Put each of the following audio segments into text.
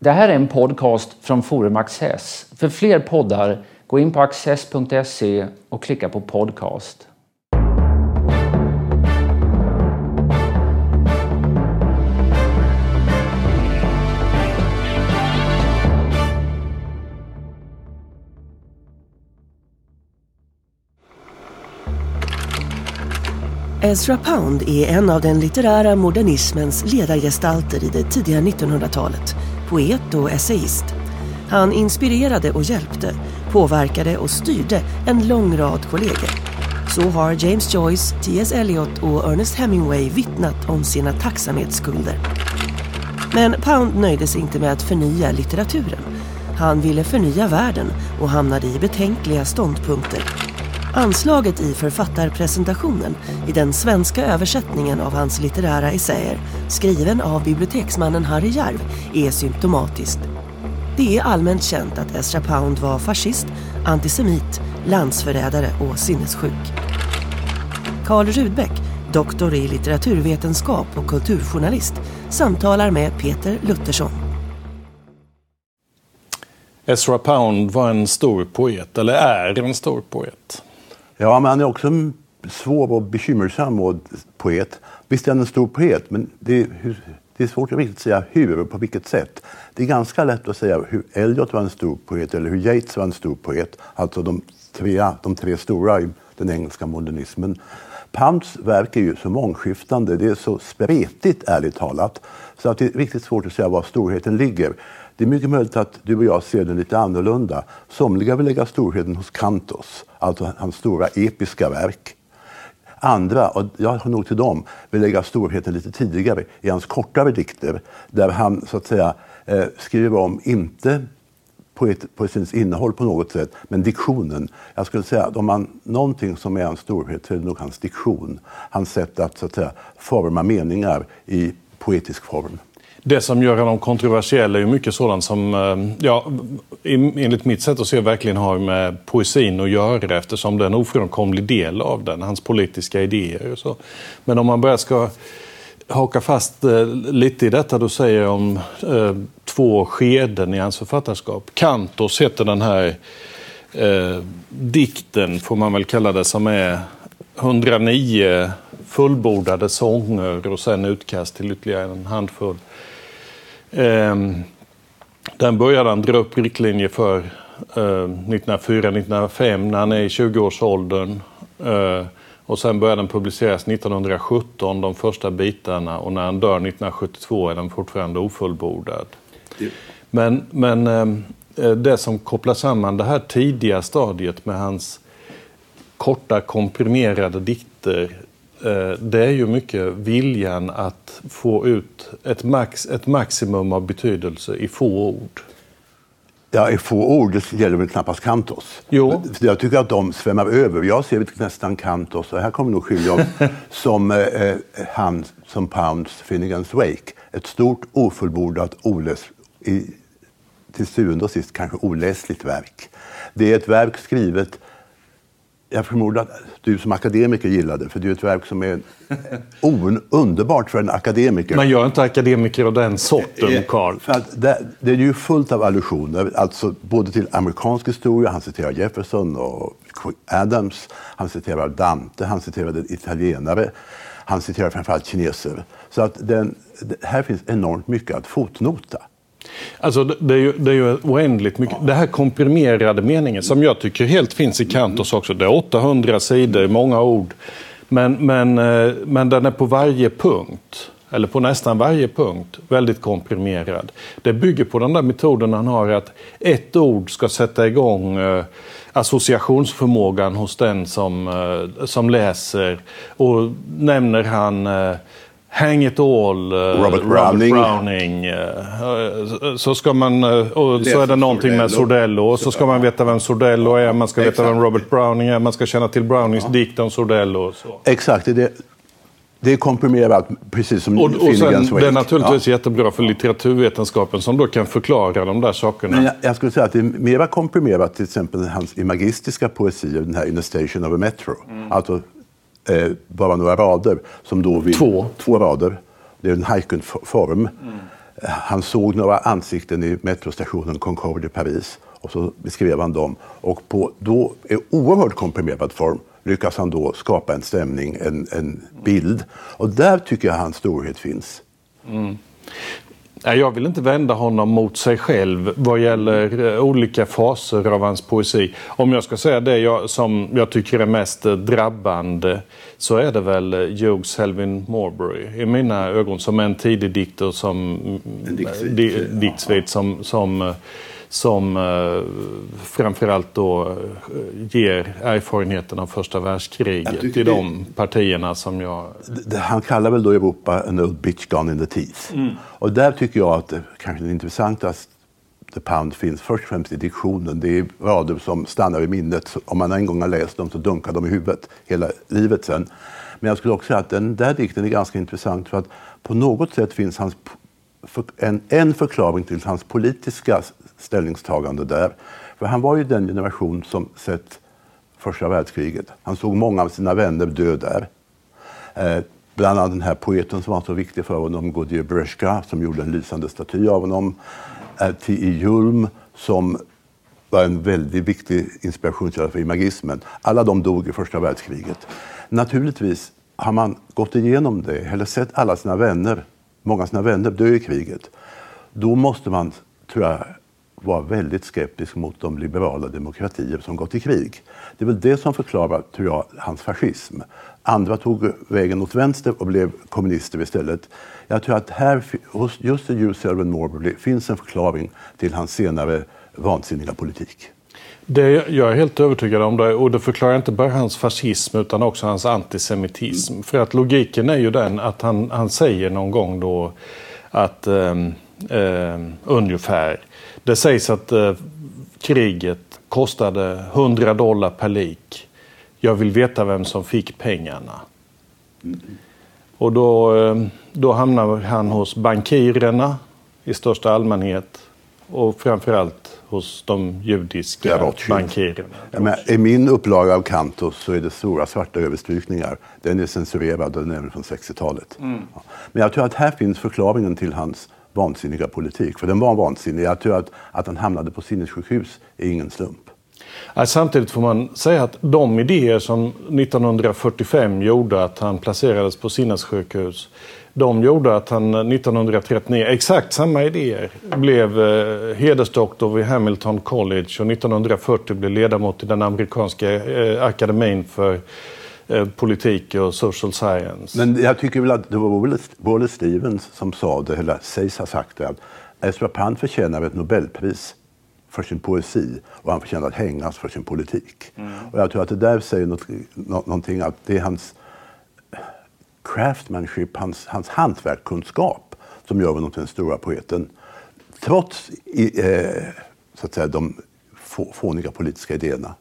Det här är en podcast från Forum Access. För fler poddar, gå in på access.se och klicka på podcast. Ezra Pound är en av den litterära modernismens ledargestalter i det tidiga 1900-talet. Poet och essayist. Han inspirerade och hjälpte, påverkade och styrde en lång rad kollegor. Så har James Joyce, T.S. Eliot och Ernest Hemingway vittnat om sina tacksamhetsskulder. Men Pound nöjde sig inte med att förnya litteraturen. Han ville förnya världen och hamnade i betänkliga ståndpunkter. Anslaget i författarpresentationen i den svenska översättningen av hans litterära essäer skriven av biblioteksmannen Harry Järv är symptomatiskt. Det är allmänt känt att Ezra Pound var fascist, antisemit, landsförrädare och sinnessjuk. Karl Rudbeck, doktor i litteraturvetenskap och kulturjournalist, samtalar med Peter Luttersson. Ezra Pound var en stor poet, eller är en stor poet. Ja, men han är också en svår och bekymmersam poet. Visst är han en stor poet, men det är, det är svårt att riktigt säga hur och på vilket sätt. Det är ganska lätt att säga hur Eliot var en stor poet eller hur Yeats var en stor poet. Alltså de tre, de tre stora i den engelska modernismen. Pounds verk är ju så mångskiftande, det är så spretigt ärligt talat, så att det är riktigt svårt att säga var storheten ligger. Det är mycket möjligt att du och jag ser den lite annorlunda. Somliga vill lägga storheten hos Kantos, alltså hans stora episka verk. Andra, och jag hör nog till dem, vill lägga storheten lite tidigare i hans kortare dikter där han så att säga eh, skriver om, inte poet, poesins innehåll på något sätt, men diktionen. Jag skulle säga att om man någonting som är hans storhet så är det nog hans diktion. Hans sätt att, så att säga, forma meningar i poetisk form. Det som gör honom kontroversiell är ju mycket sådant som, eh, ja, enligt mitt sätt att se verkligen har med poesin att göra eftersom det är en ofrånkomlig del av den, hans politiska idéer och så. Men om man bara ska haka fast eh, lite i detta du säger om eh, två skeden i hans författarskap. Kantos heter den här eh, dikten, får man väl kalla det, som är 109 fullbordade sånger och sen utkast till ytterligare en handfull. Ehm, den började han dra upp riktlinjer för 1904-1905 eh, när han är i 20-årsåldern. Eh, och sen började den publiceras 1917, de första bitarna. Och när han dör 1972 är den fortfarande ofullbordad. Men, men ehm, eh, det som kopplar samman det här tidiga stadiet med hans korta komprimerade dikter det är ju mycket viljan att få ut ett, max, ett maximum av betydelse i få ord. Ja, i få ord det gäller väl knappast Kantos. Jo. Jag tycker att de svämmar över. Jag ser nästan Kantos, och här kommer nog skilja oss, som eh, han som Pounds Finnegans Wake. Ett stort ofullbordat, oläs, i, till syvende och sist kanske oläsligt verk. Det är ett verk skrivet jag förmodar att du som akademiker gillar det, för det är ett verk som är underbart för en akademiker. Man gör inte akademiker av den sorten. För att det, det, är ju fullt av allusioner, alltså både till amerikansk historia, han citerar Jefferson och Adams, han citerar Dante, han citerar italienare, han citerar framförallt kineser. Så att den, här finns enormt mycket att fotnota. Alltså det är, ju, det är ju oändligt mycket. Det här komprimerade meningen som jag tycker helt finns i Kantos också. Det är 800 sidor, många ord. Men, men, eh, men den är på varje punkt, eller på nästan varje punkt, väldigt komprimerad. Det bygger på den där metoden han har att ett ord ska sätta igång eh, associationsförmågan hos den som, eh, som läser. Och nämner han Hang it all, uh, Robert Browning. Robert Browning. Uh, så ska man, och så är det någonting med Sordello. Och så ska man veta vem Sordello är, man ska veta vem Robert Browning är, man ska känna till Brownings ja. dikt om Sordello. Så. Exakt, det, det är komprimerat precis som och, och sen, Det är naturligtvis ja. jättebra för litteraturvetenskapen som då kan förklara de där sakerna. Men jag, jag skulle säga att det är mera komprimerat till exempel hans imagistiska poesi, den här In the station of a metro. Mm. Alltså eh, bara några rader. Som då vill, två. Två rader. Det är en haiku-form. Mm. Han såg några ansikten i metrostationen Concorde i Paris och så beskrev han dem. Och på då, i oerhört komprimerad form lyckas han då skapa en stämning, en, en bild. Och där tycker jag hans storhet finns. Mm. Jag vill inte vända honom mot sig själv vad gäller eh, olika faser av hans poesi. Om jag ska säga det jag, som jag tycker är mest eh, drabbande så är det väl eh, Hugh Selwyn Marbury i mina ögon som en tidig dikter som diktsvit som, som som eh, framförallt då eh, ger erfarenheten av första världskriget till de partierna som jag... Han kallar väl då Europa en old bitch gone in the teeth. Mm. Och där tycker jag att kanske det intressantaste The Pound finns först och främst i diktionen. Det är rader som stannar i minnet. Om man en gång har läst dem så dunkar de i huvudet hela livet sen. Men jag skulle också säga att den där dikten är ganska intressant för att på något sätt finns hans, en, en förklaring till hans politiska ställningstagande där. För han var ju den generation som sett första världskriget. Han såg många av sina vänner dö där. Eh, bland annat den här poeten som var så viktig för honom, Godier Brezjka, som gjorde en lysande staty av honom. Eh, T.I. Julm, som var en väldigt viktig inspirationskälla för imagismen. Alla de dog i första världskriget. Naturligtvis har man gått igenom det, eller sett alla sina vänner, många av sina vänner dö i kriget. Då måste man, tror jag, var väldigt skeptisk mot de liberala demokratier som gått i krig. Det är väl det som förklarar, tror jag, hans fascism. Andra tog vägen åt vänster och blev kommunister istället. Jag tror att här, hos just Hugh Selwyn Morbley finns en förklaring till hans senare vansinniga politik. Det, jag är helt övertygad om det. Och det förklarar inte bara hans fascism utan också hans antisemitism. Mm. För att logiken är ju den att han, han säger någon gång då att eh, eh, ungefär det sägs att eh, kriget kostade 100 dollar per lik. Jag vill veta vem som fick pengarna. Och då, eh, då hamnar han hos bankirerna i största allmänhet och framförallt hos de judiska bankirerna. Ja, I min upplaga av Kantos så är det stora svarta överstrykningar. Den är censurerad och den är från 60-talet. Mm. Men jag tror att här finns förklaringen till hans vansinniga politik. För den var vansinnig. Jag tror att, att han hamnade på sinnessjukhus är ingen slump. Samtidigt får man säga att de idéer som 1945 gjorde att han placerades på sinnessjukhus de gjorde att han 1939, exakt samma idéer, blev eh, hedersdoktor vid Hamilton College och 1940 blev ledamot i den amerikanska eh, akademin för politik och social science. Men jag tycker väl att det var Wallace Stevens som sa det, eller sägs ha sagt det, att Ezra Pound förtjänar ett Nobelpris för sin poesi och han förtjänar att hängas för sin politik. Mm. Och jag tror att det där säger något, någonting att det är hans craftsmanship, hans, hans hantverkskunskap som gör honom till den stora poeten. Trots i, eh, så att säga, de fåniga politiska idéerna.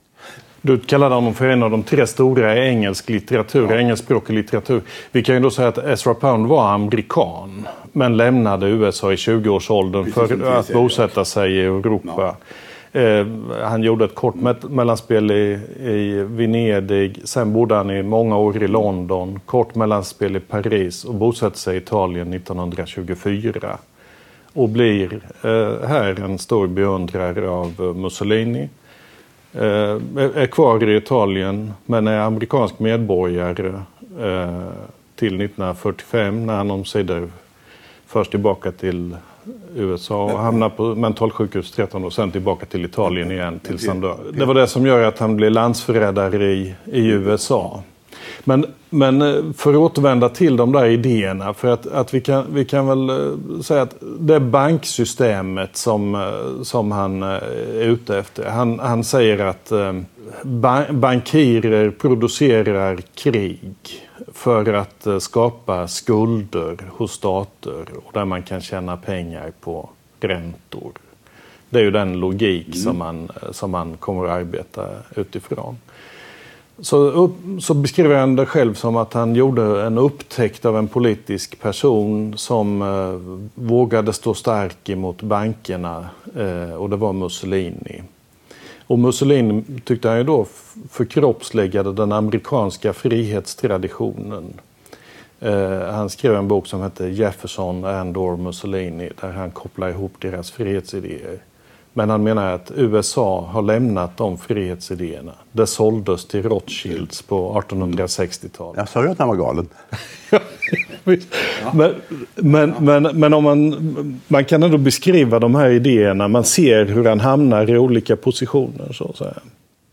Du kallade honom för en av de tre stora i engelsk litteratur, ja. engelskspråkig litteratur. Vi kan ju då säga att Ezra Pound var amerikan men lämnade USA i 20-årsåldern för att bosätta sig i Europa. Ja. Eh, han gjorde ett kort mellanspel i, i Venedig, sen bodde han i många år i London, kort mellanspel i Paris och bosatte sig i Italien 1924. Och blir eh, här en stor beundrare av Mussolini är kvar i Italien men är amerikansk medborgare eh, till 1945 när han omsider förs tillbaka till USA och hamnar på mentalsjukhus 13 och sen tillbaka till Italien igen tills han dör. Det var det som gör att han blir landsförrädare i, i USA. Men, men eh, för att återvända till de där idéerna. För att, att vi, kan, vi kan väl eh, säga att det banksystemet som, eh, som han är ute efter. Han, han säger att bankirer producerar krig för att skapa skulder hos stater och där man kan tjäna pengar på räntor. Det är ju den logik mm. som, man, som man kommer att arbeta utifrån. Så, så beskriver han det själv som att han gjorde en upptäckt av en politisk person som eh, vågade stå stark emot bankerna eh, och det var Mussolini. Och Mussolini tyckte han ju då förkroppsligade den amerikanska frihetstraditionen. Eh, han skrev en bok som hette Jefferson and or Mussolini där han kopplar ihop deras frihetsidéer. Men han menar att USA har lämnat de frihetsidéerna. Det såldes till Rothschilds på 1860-talet. Jag sa ju att han var galen. men, men, men, men, om man, man kan ändå beskriva de här idéerna. Man ser hur han hamnar i olika positioner. Så att säga.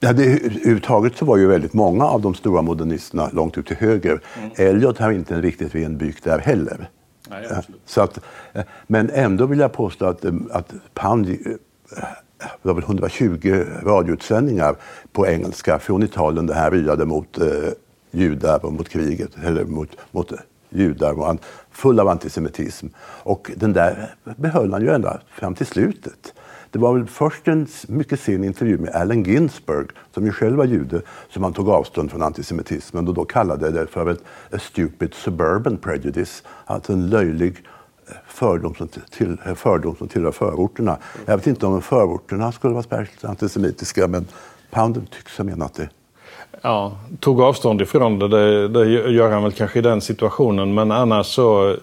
Ja, det, överhuvudtaget så var ju väldigt många av de stora modernisterna långt ut till höger. Mm. Eliot har inte en riktigt ren byk där heller. Nej, så att, men ändå vill jag påstå att, att Pound det var väl 120 radioutsändningar på engelska från Italien där han ryade mot eh, judar och mot kriget, eller mot, mot judar. Var han full av antisemitism. Och den där behöll han ju ända fram till slutet. Det var väl först en mycket sen intervju med Allen Ginsberg, som ju själv var jude, som han tog avstånd från antisemitismen och då kallade det för ett a stupid suburban prejudice, alltså en löjlig fördom som, till, fördom som tillhör förorterna. Jag vet inte om förorterna skulle vara särskilt antisemitiska, men Pound tycks ha menat det. Ja, tog avstånd ifrån det, det, det gör han väl kanske i den situationen, men annars så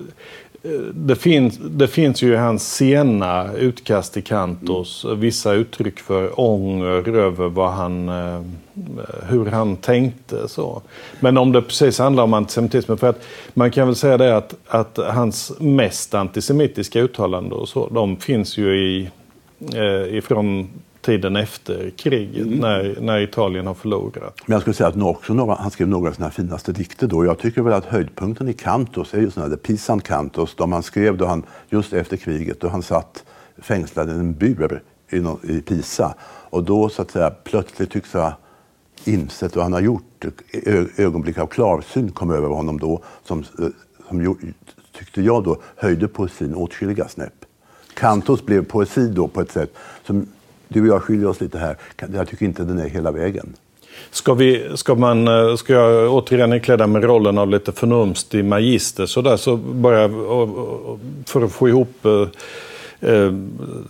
det finns, det finns ju i hans sena utkast i Kantos mm. vissa uttryck för ånger över vad han, eh, hur han tänkte. Så. Men om det precis handlar om antisemitism, för att man kan väl säga det att, att hans mest antisemitiska uttalanden och så, de finns ju i, eh, ifrån tiden efter kriget mm. när, när Italien har förlorat. Men jag skulle säga att också några, han skrev några av sina finaste dikter då. Jag tycker väl att höjdpunkten i Cantos är ju sådana där Pisan Cantos, de han skrev då han, just efter kriget, då han satt fängslad i en bur i, i Pisa. Och då så att säga plötsligt tycks ha insett vad han har gjort. Ö, ögonblick av klarsyn kom över honom då som, som tyckte jag då höjde poesin åtskilliga snäpp. Cantos blev poesi då på ett sätt som du och jag skiljer oss lite här. Jag tycker inte den är hela vägen. Ska, vi, ska, man, eh, ska jag återigen ikläda mig rollen av lite förnumstig magister så där så bara för att få ihop eh, eh,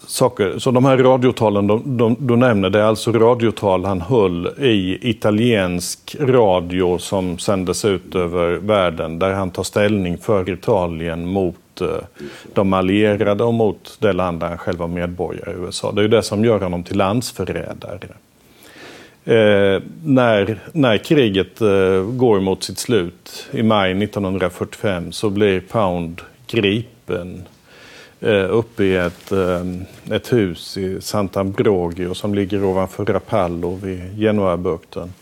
saker. Så de här radiotalen de, de, du nämner, det är alltså radiotal han höll i italiensk radio som sändes ut över världen där han tar ställning för Italien mot Eh, de allierade och mot det land där han själv var medborgare i USA. Det är ju det som gör honom till landsförrädare. Eh, när, när kriget eh, går mot sitt slut i maj 1945 så blir Pound gripen eh, uppe i ett, eh, ett hus i Sant'Ambrogio som ligger ovanför Rapallo vid Genoabukten.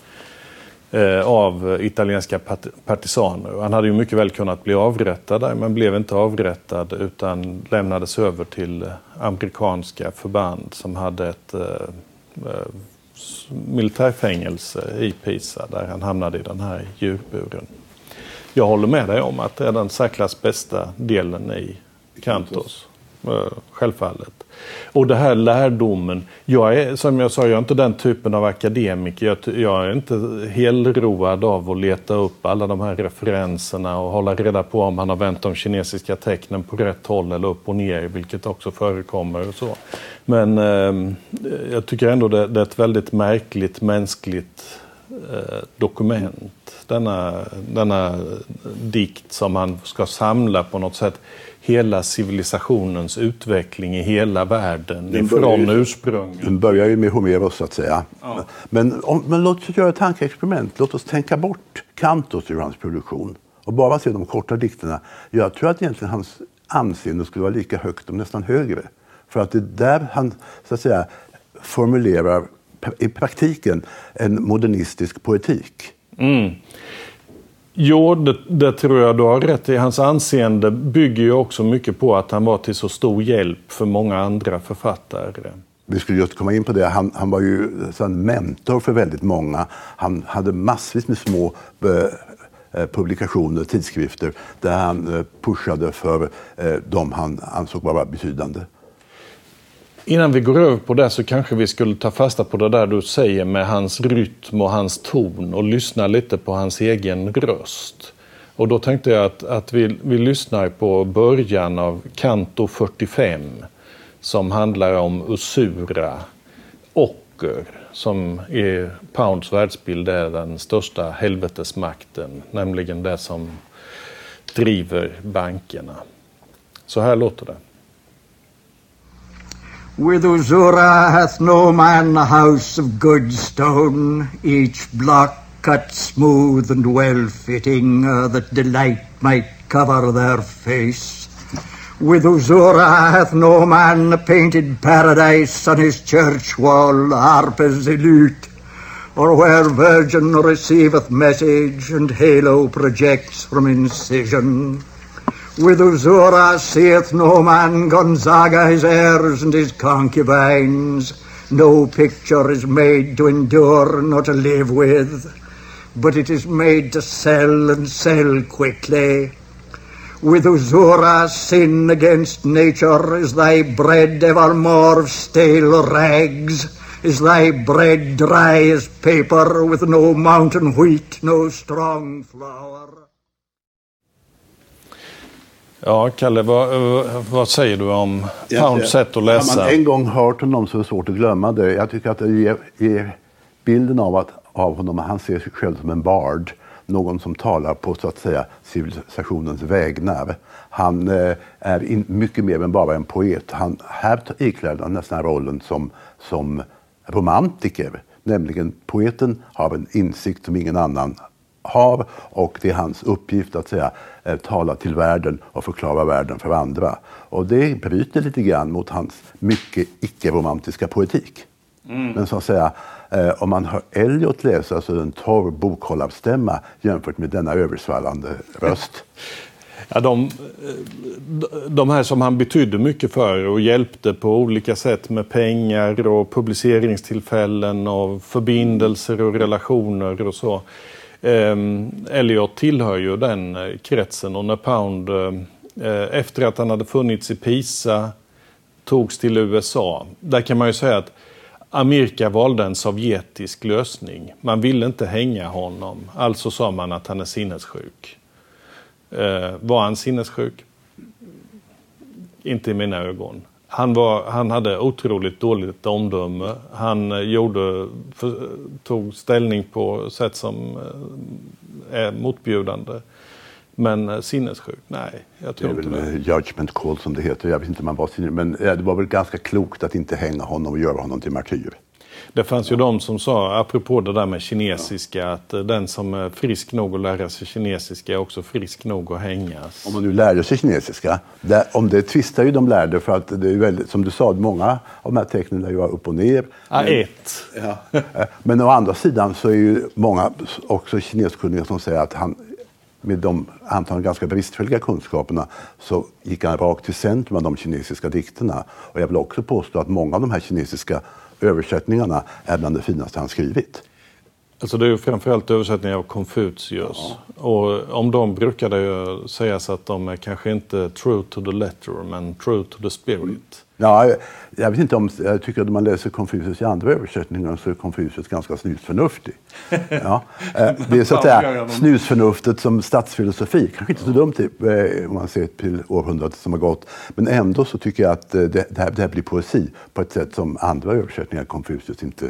Eh, av italienska partisaner. Han hade ju mycket väl kunnat bli avrättad där men blev inte avrättad utan lämnades över till eh, amerikanska förband som hade ett eh, militärfängelse i Pisa där han hamnade i den här djurburen. Jag håller med dig om att det är den särklass bästa delen i Kantos. Eh, självfallet. Och det här lärdomen. Jag är, som jag sa, jag är inte den typen av akademiker. Jag, jag är inte helroad av att leta upp alla de här referenserna och hålla reda på om han har vänt de kinesiska tecknen på rätt håll eller upp och ner, vilket också förekommer. Och så. Men eh, jag tycker ändå det, det, är ett väldigt märkligt mänskligt dokument. Denna, denna dikt som han ska samla på något sätt hela civilisationens utveckling i hela världen den ifrån ursprunget. Den börjar ju med Homeros så att säga. Ja. Men, om, men låt oss göra ett tankeexperiment. Låt oss tänka bort Kantos ur hans produktion och bara se de korta dikterna. Jag tror att egentligen hans anseende skulle vara lika högt, om nästan högre. För att det är där han så att säga formulerar i praktiken en modernistisk poetik. Mm. Jo, det, det, tror jag du har rätt i. Hans anseende bygger ju också mycket på att han var till så stor hjälp för många andra författare. Vi skulle just komma in på det. Han, han var ju en mentor för väldigt många. Han hade massvis med små eh, publikationer, tidskrifter, där han eh, pushade för eh, de han ansåg vara betydande. Innan vi går över på det så kanske vi skulle ta fasta på det där du säger med hans rytm och hans ton och lyssna lite på hans egen röst. Och då tänkte jag att, att vi, vi lyssnar på början av Kanto 45 som handlar om Usura, ocker, som i Pounds världsbild är den största helvetesmakten, nämligen det som driver bankerna. Så här låter det. With Uzura hath no man a house of good stone, each block cut smooth and well fitting, uh, that delight might cover their face. With Uzura hath no man a painted paradise on his church wall, harpers lute, or where Virgin receiveth message and halo projects from incision. With Uzura seeth no man Gonzaga his heirs and his concubines. No picture is made to endure nor to live with, but it is made to sell and sell quickly. With Uzura sin against nature is thy bread evermore of stale rags. Is thy bread dry as paper with no mountain wheat, no strong flour? Ja, Kalle, vad, vad säger du om Pounds sätt att läsa? Har man en gång hört honom så är det svårt att glömma det. Jag tycker att det ger, ger bilden av, att, av honom, han ser sig själv som en bard. Någon som talar på så att säga civilisationens vägnar. Han eh, är in, mycket mer än bara en poet. Han, här ikläder han nästan rollen som, som romantiker. Nämligen poeten har en insikt som ingen annan har och det är hans uppgift att säga, eh, tala till världen och förklara världen för andra. Och det bryter lite grann mot hans mycket icke-romantiska poetik. Mm. Men så att säga, eh, om man hör Eliot läsa så är det en torr bokhållarstämma jämfört med denna översvallande röst. Ja, de, de här som han betydde mycket för och hjälpte på olika sätt med pengar och publiceringstillfällen och förbindelser och relationer och så. Ehm, Elliot tillhör ju den eh, kretsen och när Pound eh, efter att han hade funnits i Pisa togs till USA. Där kan man ju säga att Amerika valde en sovjetisk lösning. Man ville inte hänga honom, alltså sa man att han är sinnessjuk. Eh, var han sinnessjuk? Inte i mina ögon. Han, var, han hade otroligt dåligt omdöme. Han eh, gjorde, för, tog ställning på sätt som eh, är motbjudande. Men eh, sinnessjuk? Nej, jag tror det inte det. Judgment call som det heter. Jag vet inte om han var sinnes, men det var väl ganska klokt att inte hänga honom och göra honom till martyr. Det fanns ju de som sa, apropå det där med kinesiska, ja. att den som är frisk nog att lära sig kinesiska är också frisk nog att hängas. Om man nu lärde sig kinesiska, det, om det tvistar ju de lärde för att det är väldigt, som du sa, många av de här tecknen är ju upp och ner. Ja, men, ett. Ja. men å andra sidan så är ju många också kineskunniga som säger att han med de antagligen ganska bristfälliga kunskaperna så gick han rakt till centrum av de kinesiska dikterna. Och jag vill också påstå att många av de här kinesiska översättningarna är bland det finaste han skrivit. Alltså det är ju framförallt översättningar av Konfucius. Ja. Och om dem brukar det ju sägas att de är kanske inte true to the letter men true to the spirit. Ja, jag vet inte om, jag tycker att om man läser Konfucius i andra översättningar så är Konfucius ganska snusförnuftig. Ja, eh, det är så att säga snusförnuftet som statsfilosofi, kanske inte så dumt eh, om man ser till århundradet som har gått. Men ändå så tycker jag att eh, det, det, här, det här blir poesi på ett sätt som andra översättningar av Konfucius inte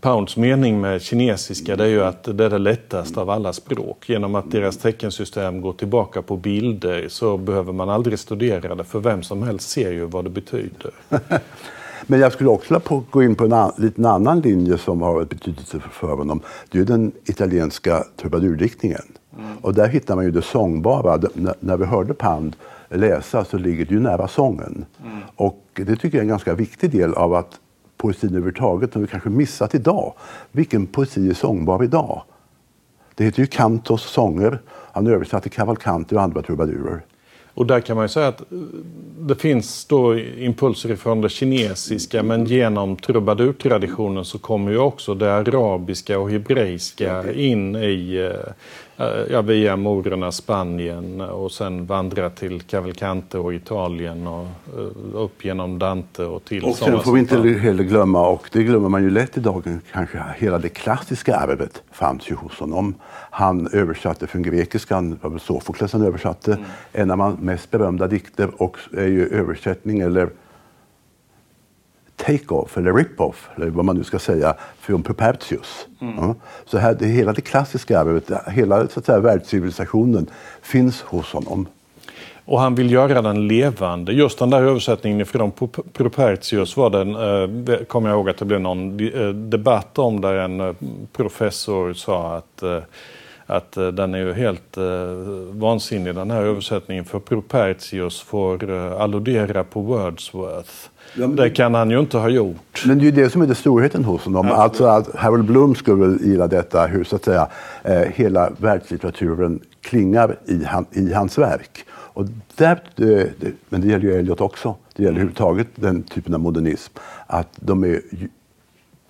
Pounds mening med kinesiska det är ju att det är det lättaste av alla språk. Genom att deras teckensystem går tillbaka på bilder så behöver man aldrig studera det för vem som helst ser ju vad det betyder. Men jag skulle också vilja gå in på en an, liten annan linje som har betydelse för honom. Det är den italienska trubadurdiktningen. Mm. Och där hittar man ju det sångbara. när vi hörde Pound läsa så ligger det ju nära sången. Mm. Och det tycker jag är en ganska viktig del av att poesin överhuvudtaget som vi kanske missat idag. Vilken poesi är sångbar idag? Det heter ju Cantos sånger. Han översatte Cavalcanti och andra trubadurer. Och där kan man ju säga att eh, det finns då impulser från det kinesiska men genom trubadurtraditionen så kommer ju också det arabiska och hebreiska in i eh, ja, via Morerna, Spanien och sen vandra till Cavalcante och Italien och eh, upp genom Dante och till Och sen får vi inte heller glömma, och det glömmer man ju lätt idag, kanske hela det klassiska arvet fanns ju hos honom. Han översatte från grekiskan, det var väl Sofokles han översatte, mm. en av hans mest berömda dikter och är ju översättning eller take-off eller rip-off, eller vad man nu ska säga, från Propertius. Mm. Ja. Så här, det, hela det klassiska arvet, hela så att säga, världscivilisationen finns hos honom. Och han vill göra den levande. Just den där översättningen från Propertius var den, eh, kommer jag ihåg att det blev någon eh, debatt om där en eh, professor sa att eh, att eh, den är ju helt eh, vansinnig den här översättningen för Propertius får eh, alludera på Wordsworth. Ja, det kan han ju inte ha gjort. Men det är ju det som är det storheten hos honom. Ja. Alltså att Harold Bloom skulle gilla detta, hur så att säga eh, hela världslitteraturen klingar i, han, i hans verk. Och där, det, det, men det gäller ju Eliot också. Det gäller överhuvudtaget den typen av modernism. Att de är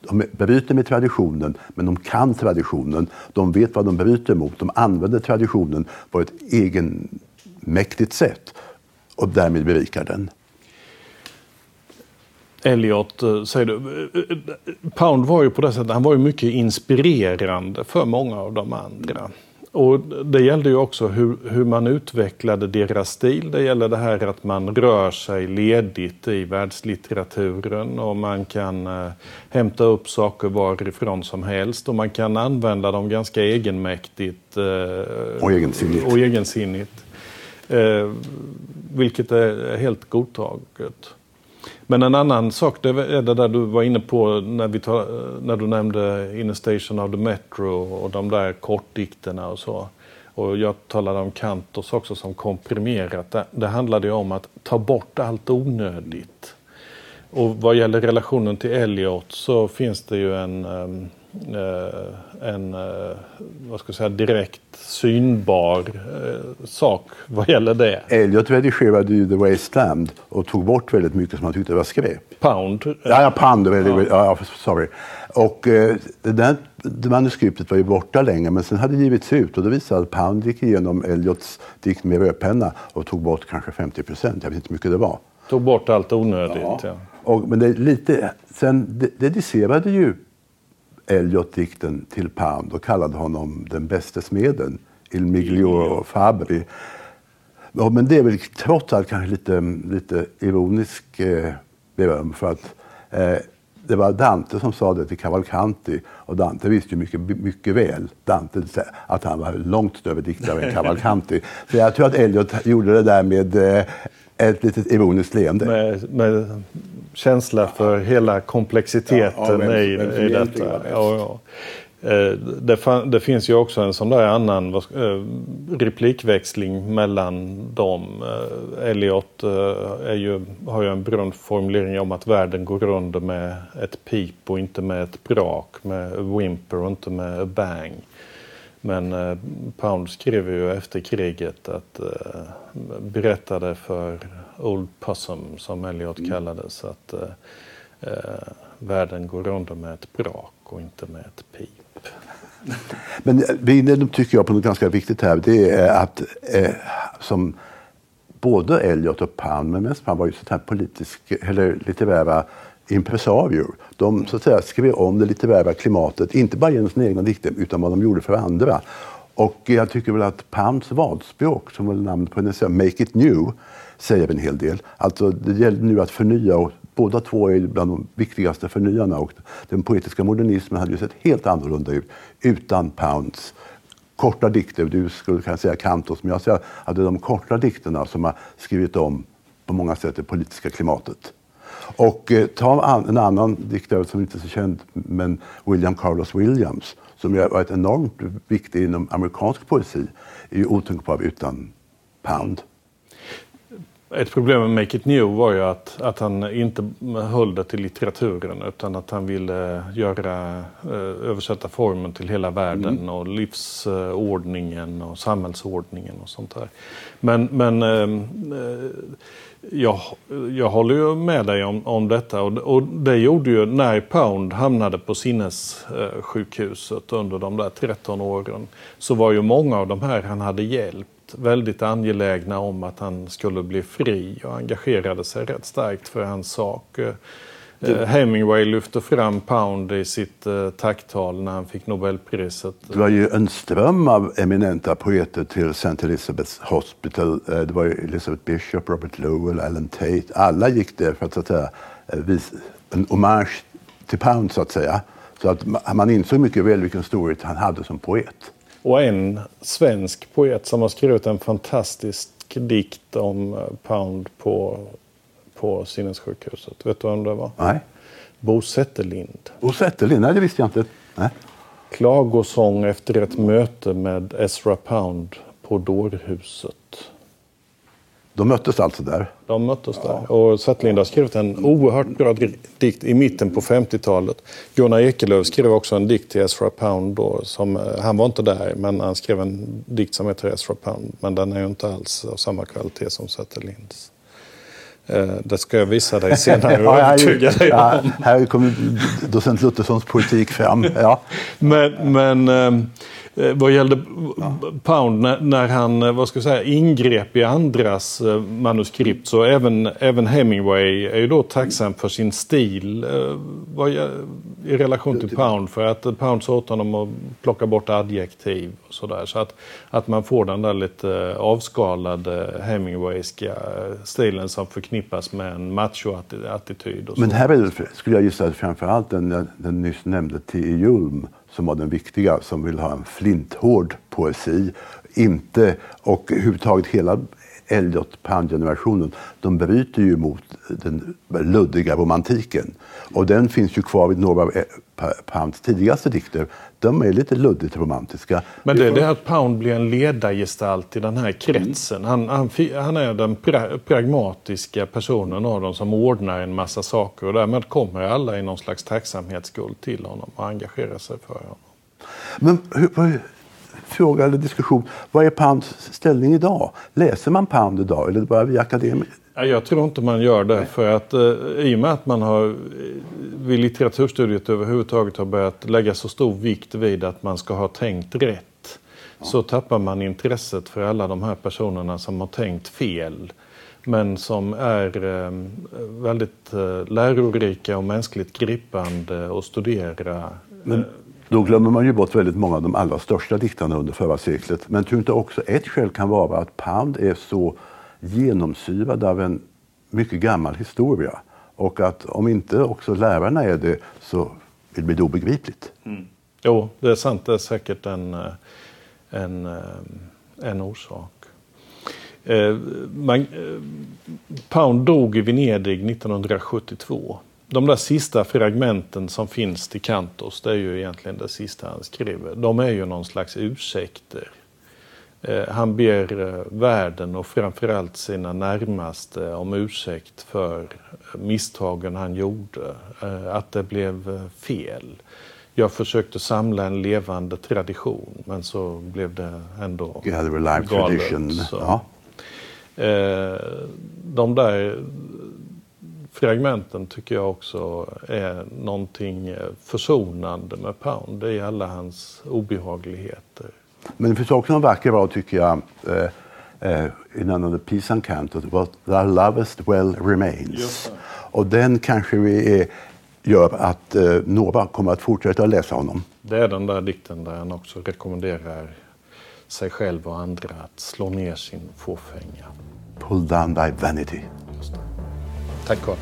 de bryter med traditionen, men de kan traditionen. De vet vad de bryter mot. De använder traditionen på ett egenmäktigt sätt och därmed berikar den. Elliot, eh, säger du. Eh, eh, Pound var ju på det sättet, han var ju mycket inspirerande för många av de andra. Och det gällde ju också hur, hur man utvecklade deras stil. Det gäller det här att man rör sig ledigt i världslitteraturen och man kan eh, hämta upp saker varifrån som helst och man kan använda dem ganska egenmäktigt eh, och egensinnigt. Och egensinnigt eh, vilket är helt godtaget. Men en annan sak det är det där du var inne på när, vi tar, när du nämnde Inner Station of the Metro och de där kortdikterna och så. Och jag talade om kantos också som komprimerat. Det, det handlade ju om att ta bort allt onödigt. Och vad gäller relationen till Eliot så finns det ju en um, Eh, en eh, vad ska jag säga, direkt synbar eh, sak vad gäller det. Elliot redigerade ju The Wasteland och tog bort väldigt mycket som han tyckte var skräp. Pound? Ja, ja Pound. Ja. Ja, sorry. Och det där det manuskriptet var ju borta länge men sen hade det givits ut och då visade att Pound gick igenom Elliots dikt med rödpenna och tog bort kanske 50 procent. Jag vet inte hur mycket det var. Tog bort allt onödigt. Ja. ja. Och, men det är lite, sen dedicerade ju Eliot-dikten till Pound och kallade honom den bäste smeden, Il Miglior Fabri. Ja, men det är väl trots allt kanske lite, lite ironisk eh, beröm för att eh, det var Dante som sa det till Cavalcanti och Dante visste ju mycket, mycket väl Dante, att han var långt större diktare än Cavalcanti. Så jag tror att Eliot gjorde det där med eh, ett litet ironiskt leende. Med, med känsla för hela komplexiteten ja, ja, men, i, men, i detta. Ja. Eh, det, det, finns ju också en sån där annan eh, replikväxling mellan dem. Eh, Eliot är ju, har ju en berömd formulering om att världen går under med ett pip och inte med ett brak, med a whimper och inte med a bang. Men eh, Pound skrev ju efter kriget att eh, berättade för Old Possum, som Elliot mm. kallades, att eh, eh, världen går under med ett brak och inte med ett pip. Men det tycker jag på något ganska viktigt här, det är att eh, som både Elliot och Pound, men mest Pound var ju sånt här politisk, eller litterära impresarier. De så att säga, skrev om det litterära klimatet, inte bara genom sina egna dikter utan vad de gjorde för andra. Och jag tycker väl att Pounds vadspråk, som var namnet på hennes Make it new, säger en hel del. Alltså det gäller nu att förnya och båda två är bland de viktigaste förnyarna och den poetiska modernismen hade ju sett helt annorlunda ut utan Pounds korta dikter. Du skulle kunna säga Kantos, men jag säger att det är de korta dikterna som har skrivit om på många sätt det politiska klimatet. Och eh, ta en annan diktare som inte är så känd, men William Carlos Williams, som har varit enormt viktig inom amerikansk poesi, är ju otänkbar utan Pound. Ett problem med Make It New var ju att, att han inte höll det till litteraturen utan att han ville göra, eh, översätta formen till hela världen mm. och livsordningen och samhällsordningen och sånt där. Men, men eh, jag, jag håller ju med dig om, om detta och, och det gjorde ju när Pound hamnade på sinnessjukhuset under de där 13 åren så var ju många av de här han hade hjälpt väldigt angelägna om att han skulle bli fri och engagerade sig rätt starkt för hans sak. Det... Hemingway lyfte fram Pound i sitt uh, tacktal när han fick Nobelpriset. Det var ju en ström av eminenta poeter till St. Elizabeth's Hospital. Uh, det var Elizabeth Bishop, Robert Lowell, Alan Tate. Alla gick där för att, så att säga, eh, vis, en hommage till Pound så att säga. Så att ma- man insåg mycket väl vilken storhet han hade som poet. Och en svensk poet som har skrivit en fantastisk dikt om eh, Pound på, på sinnessjukhuset. Vet du vem det var? Nej. Bo Zetterlind. Och Zetterlind, nej det visste jag inte. Nej. Klagosång efter ett möte med Ezra Pound på dårhuset. De möttes alltså där. De möttes där. Och Zetterlind har skrivit en oerhört bra dikt i mitten på 50-talet. Gunnar Ekelöf skrev också en dikt till Ezra Pound. Då, som, eh, han var inte där, men han skrev en dikt som heter Ezra Pound. Men den är ju inte alls av samma kvalitet som Zetterlinds. Eh, Det ska jag visa dig senare och övertyga dig ja, här kommer docent Lutherssons politik fram. Ja. Men, men eh, vad gällde Pound, när, när han eh, vad ska jag säga, ingrep i andras eh, manuskript så även, även Hemingway är ju då tacksam för sin stil eh, vad, i relation till Pound. För att eh, Pound sa åt honom att plocka bort adjektiv och sådär. Så att, att man får den där lite avskalade Hemingwayska eh, stilen som förknippas med en macho-attityd. Men här är det, skulle jag gissa, framför allt den, den nyss nämnde T.E. Julm som var den viktiga, som vill ha en flinthård poesi. Inte, och överhuvudtaget hela Eliot Pound-generationen, de bryter ju mot den luddiga romantiken. Och den finns ju kvar i några av Pa- Pounds tidigaste dikter. De är lite luddigt romantiska. Men det är det att Pound blir en ledargestalt i den här kretsen. Han, han, han är den pra, pragmatiska personen av dem som ordnar en massa saker och därmed kommer alla i någon slags tacksamhetsskuld till honom och engagerar sig för honom. Men hur, fråga eller diskussion, vad är Pounds ställning idag? Läser man Pound idag eller är det bara vi akademiker? Ja, Jag tror inte man gör det för att eh, i och med att man har eh, vid litteraturstudiet överhuvudtaget har börjat lägga så stor vikt vid att man ska ha tänkt rätt så tappar man intresset för alla de här personerna som har tänkt fel men som är eh, väldigt eh, lärorika och mänskligt gripande att studera. Men då glömmer man ju bort väldigt många av de allra största diktarna under förra seklet. Men tror inte också ett skäl kan vara att Pound är så genomsyrad av en mycket gammal historia. Och att om inte också lärarna är det så blir det obegripligt. Mm. Jo, det är sant. Det är säkert en, en, eh, en orsak. Eh, Man, eh, Pound dog i Venedig 1972. De där sista fragmenten som finns till Cantos, det är ju egentligen det sista han skriver. De är ju någon slags ursäkter. Eh, Han ber eh, världen och framförallt sina närmaste om ursäkt för misstagen han gjorde. Eh, Att det blev eh, fel. Jag försökte samla en levande tradition men så blev det ändå galet, så. Ja. Eh, De där fragmenten tycker jag också är någonting eh, försonande med Pound. Det är alla hans obehagligheter. Men det finns också en vacker rad tycker jag eh, eh, i den av the Peace and Canto. What thou lovest well remains. Och den kanske vi är, gör att eh, några kommer att fortsätta att läsa honom. Det är den där dikten där han också rekommenderar sig själv och andra att slå ner sin fåfänga. Pull down thy vanity. D'accord.